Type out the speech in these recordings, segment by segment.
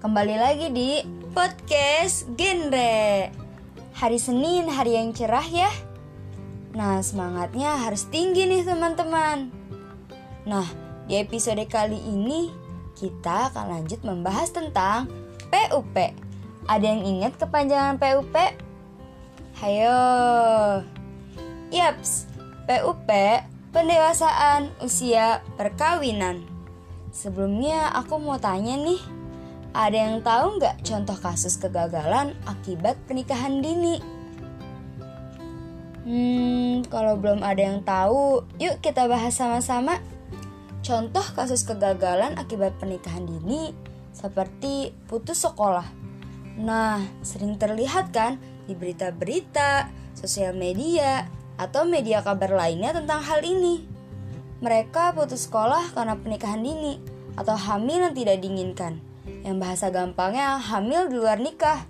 Kembali lagi di podcast Genre. Hari Senin, hari yang cerah ya. Nah, semangatnya harus tinggi nih teman-teman. Nah, di episode kali ini kita akan lanjut membahas tentang PUP. Ada yang ingat kepanjangan PUP? Hayo. Yaps, PUP pendewasaan usia perkawinan. Sebelumnya aku mau tanya nih, ada yang tahu nggak contoh kasus kegagalan akibat pernikahan dini? Hmm, kalau belum ada yang tahu, yuk kita bahas sama-sama. Contoh kasus kegagalan akibat pernikahan dini seperti putus sekolah. Nah, sering terlihat kan di berita-berita, sosial media, atau media kabar lainnya tentang hal ini. Mereka putus sekolah karena pernikahan dini atau hamil yang tidak diinginkan. Yang bahasa gampangnya hamil di luar nikah.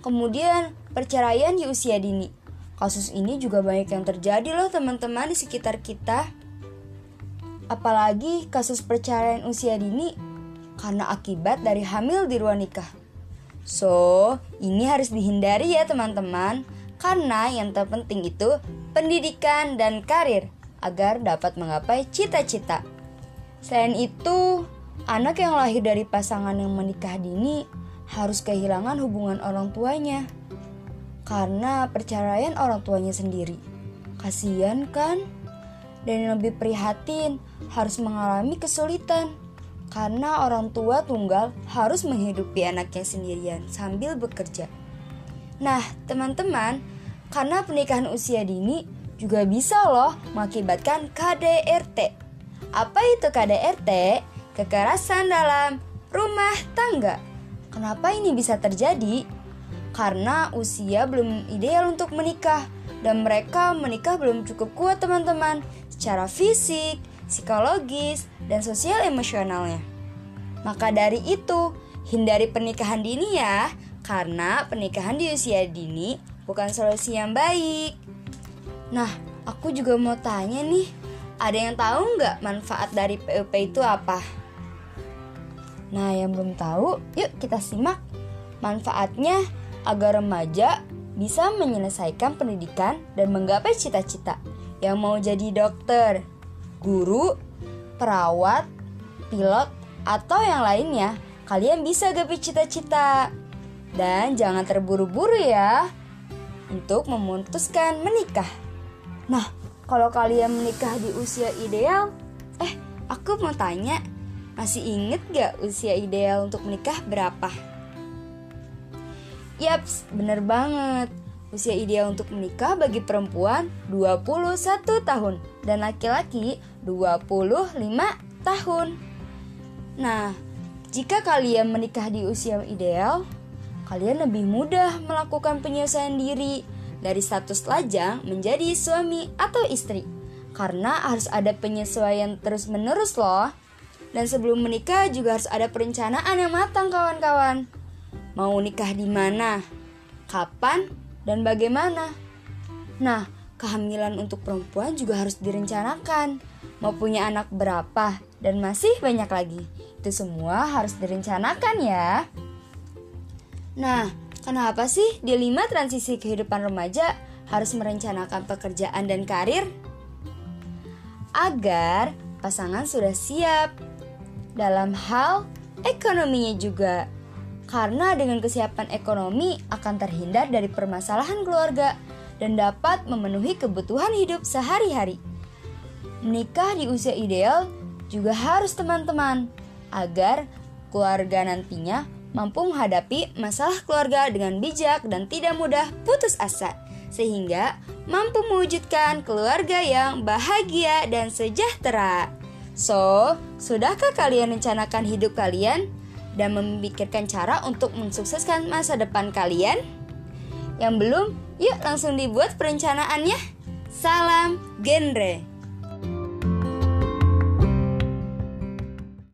Kemudian perceraian di usia dini. Kasus ini juga banyak yang terjadi loh teman-teman di sekitar kita. Apalagi kasus perceraian usia dini karena akibat dari hamil di luar nikah. So, ini harus dihindari ya teman-teman, karena yang terpenting itu pendidikan dan karir agar dapat menggapai cita-cita. Selain itu, anak yang lahir dari pasangan yang menikah dini harus kehilangan hubungan orang tuanya karena perceraian orang tuanya sendiri. Kasian kan? Dan yang lebih prihatin harus mengalami kesulitan karena orang tua tunggal harus menghidupi anaknya sendirian sambil bekerja. Nah, teman-teman, karena pernikahan usia dini juga bisa loh mengakibatkan KDRT. Apa itu KDRT? Kekerasan dalam rumah tangga. Kenapa ini bisa terjadi? Karena usia belum ideal untuk menikah dan mereka menikah belum cukup kuat teman-teman secara fisik, psikologis, dan sosial emosionalnya. Maka dari itu, hindari pernikahan dini ya, karena pernikahan di usia dini bukan solusi yang baik. Nah, aku juga mau tanya nih, ada yang tahu nggak manfaat dari PUP itu apa? Nah, yang belum tahu, yuk kita simak. Manfaatnya agar remaja bisa menyelesaikan pendidikan dan menggapai cita-cita yang mau jadi dokter, guru, perawat, pilot, atau yang lainnya. Kalian bisa gapai cita-cita. Dan jangan terburu-buru ya untuk memutuskan menikah. Nah, kalau kalian menikah di usia ideal, eh, aku mau tanya, masih inget gak usia ideal untuk menikah berapa? Yaps, bener banget. Usia ideal untuk menikah bagi perempuan 21 tahun dan laki-laki 25 tahun. Nah, jika kalian menikah di usia ideal, kalian lebih mudah melakukan penyelesaian diri dari status lajang menjadi suami atau istri. Karena harus ada penyesuaian terus-menerus loh. Dan sebelum menikah juga harus ada perencanaan yang matang kawan-kawan. Mau nikah di mana? Kapan? Dan bagaimana? Nah, kehamilan untuk perempuan juga harus direncanakan. Mau punya anak berapa? Dan masih banyak lagi. Itu semua harus direncanakan ya. Nah, Kenapa sih di lima transisi kehidupan remaja harus merencanakan pekerjaan dan karir? Agar pasangan sudah siap dalam hal ekonominya juga. Karena dengan kesiapan ekonomi akan terhindar dari permasalahan keluarga dan dapat memenuhi kebutuhan hidup sehari-hari. Menikah di usia ideal juga harus teman-teman agar keluarga nantinya mampu menghadapi masalah keluarga dengan bijak dan tidak mudah putus asa, sehingga mampu mewujudkan keluarga yang bahagia dan sejahtera. So, sudahkah kalian rencanakan hidup kalian dan memikirkan cara untuk mensukseskan masa depan kalian? Yang belum, yuk langsung dibuat perencanaannya. Salam genre.